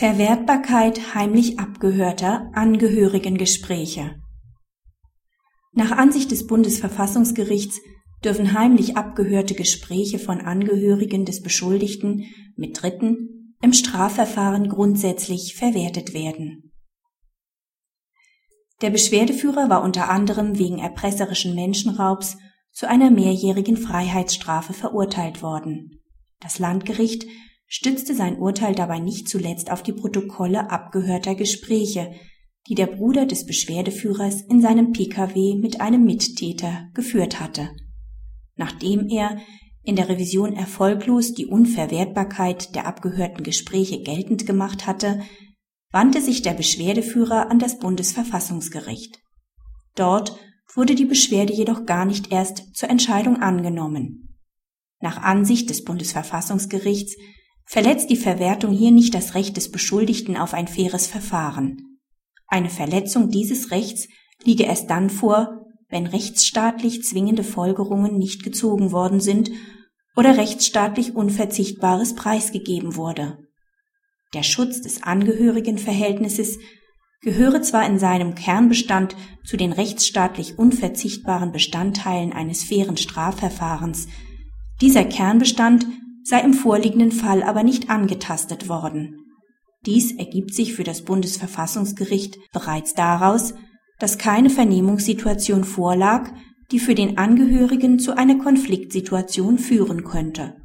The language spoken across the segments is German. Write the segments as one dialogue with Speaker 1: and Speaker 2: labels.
Speaker 1: Verwertbarkeit heimlich abgehörter Angehörigengespräche Nach Ansicht des Bundesverfassungsgerichts dürfen heimlich abgehörte Gespräche von Angehörigen des Beschuldigten mit Dritten im Strafverfahren grundsätzlich verwertet werden. Der Beschwerdeführer war unter anderem wegen erpresserischen Menschenraubs zu einer mehrjährigen Freiheitsstrafe verurteilt worden. Das Landgericht stützte sein Urteil dabei nicht zuletzt auf die Protokolle abgehörter Gespräche, die der Bruder des Beschwerdeführers in seinem Pkw mit einem Mittäter geführt hatte. Nachdem er in der Revision erfolglos die Unverwertbarkeit der abgehörten Gespräche geltend gemacht hatte, wandte sich der Beschwerdeführer an das Bundesverfassungsgericht. Dort wurde die Beschwerde jedoch gar nicht erst zur Entscheidung angenommen. Nach Ansicht des Bundesverfassungsgerichts verletzt die Verwertung hier nicht das Recht des Beschuldigten auf ein faires Verfahren. Eine Verletzung dieses Rechts liege erst dann vor, wenn rechtsstaatlich zwingende Folgerungen nicht gezogen worden sind oder rechtsstaatlich Unverzichtbares preisgegeben wurde. Der Schutz des Angehörigenverhältnisses gehöre zwar in seinem Kernbestand zu den rechtsstaatlich unverzichtbaren Bestandteilen eines fairen Strafverfahrens, dieser Kernbestand sei im vorliegenden Fall aber nicht angetastet worden. Dies ergibt sich für das Bundesverfassungsgericht bereits daraus, dass keine Vernehmungssituation vorlag, die für den Angehörigen zu einer Konfliktsituation führen könnte.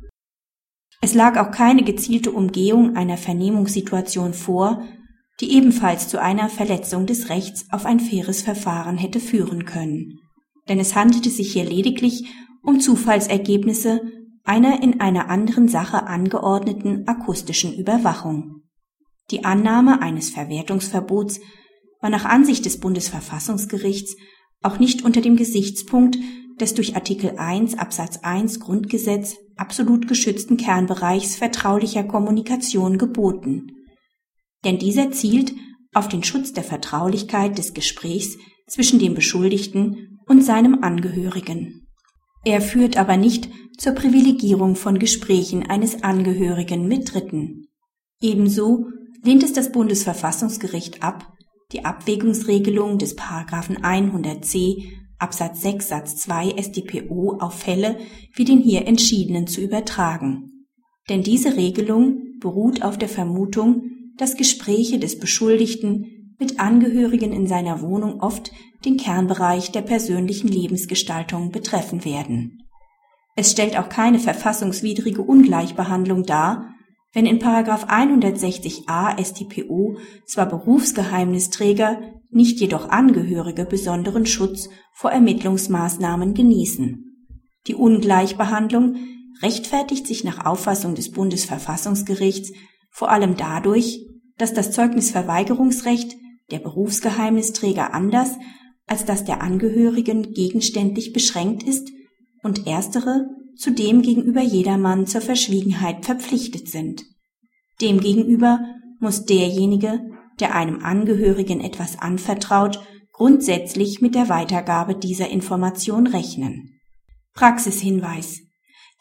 Speaker 1: Es lag auch keine gezielte Umgehung einer Vernehmungssituation vor, die ebenfalls zu einer Verletzung des Rechts auf ein faires Verfahren hätte führen können. Denn es handelte sich hier lediglich um Zufallsergebnisse einer in einer anderen Sache angeordneten akustischen Überwachung. Die Annahme eines Verwertungsverbots war nach Ansicht des Bundesverfassungsgerichts auch nicht unter dem Gesichtspunkt des durch Artikel 1 Absatz 1 Grundgesetz absolut geschützten Kernbereichs vertraulicher Kommunikation geboten. Denn dieser zielt auf den Schutz der Vertraulichkeit des Gesprächs zwischen dem Beschuldigten und seinem Angehörigen. Er führt aber nicht zur Privilegierung von Gesprächen eines Angehörigen mit Dritten. Ebenso lehnt es das Bundesverfassungsgericht ab, die Abwägungsregelung des Paragraphen 100c Absatz 6 Satz 2 StPO auf Fälle wie den hier entschiedenen zu übertragen. Denn diese Regelung beruht auf der Vermutung, dass Gespräche des Beschuldigten mit Angehörigen in seiner Wohnung oft den Kernbereich der persönlichen Lebensgestaltung betreffen werden. Es stellt auch keine verfassungswidrige Ungleichbehandlung dar, wenn in 160a StPO zwar Berufsgeheimnisträger, nicht jedoch Angehörige besonderen Schutz vor Ermittlungsmaßnahmen genießen. Die Ungleichbehandlung rechtfertigt sich nach Auffassung des Bundesverfassungsgerichts vor allem dadurch, dass das Zeugnisverweigerungsrecht der Berufsgeheimnisträger anders als das der Angehörigen gegenständlich beschränkt ist und erstere zudem gegenüber jedermann zur Verschwiegenheit verpflichtet sind. Demgegenüber muss derjenige, der einem Angehörigen etwas anvertraut, grundsätzlich mit der Weitergabe dieser Information rechnen. Praxishinweis.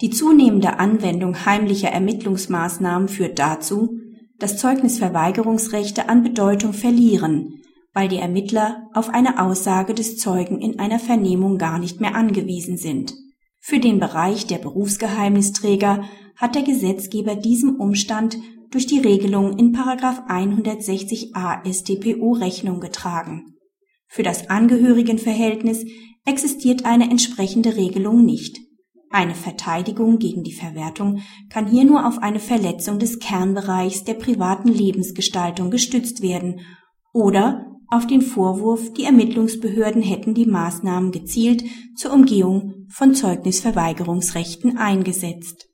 Speaker 1: Die zunehmende Anwendung heimlicher Ermittlungsmaßnahmen führt dazu, dass Zeugnisverweigerungsrechte an Bedeutung verlieren, weil die Ermittler auf eine Aussage des Zeugen in einer Vernehmung gar nicht mehr angewiesen sind. Für den Bereich der Berufsgeheimnisträger hat der Gesetzgeber diesem Umstand durch die Regelung in 160a StPO Rechnung getragen. Für das Angehörigenverhältnis existiert eine entsprechende Regelung nicht. Eine Verteidigung gegen die Verwertung kann hier nur auf eine Verletzung des Kernbereichs der privaten Lebensgestaltung gestützt werden oder auf den Vorwurf, die Ermittlungsbehörden hätten die Maßnahmen gezielt zur Umgehung von Zeugnisverweigerungsrechten eingesetzt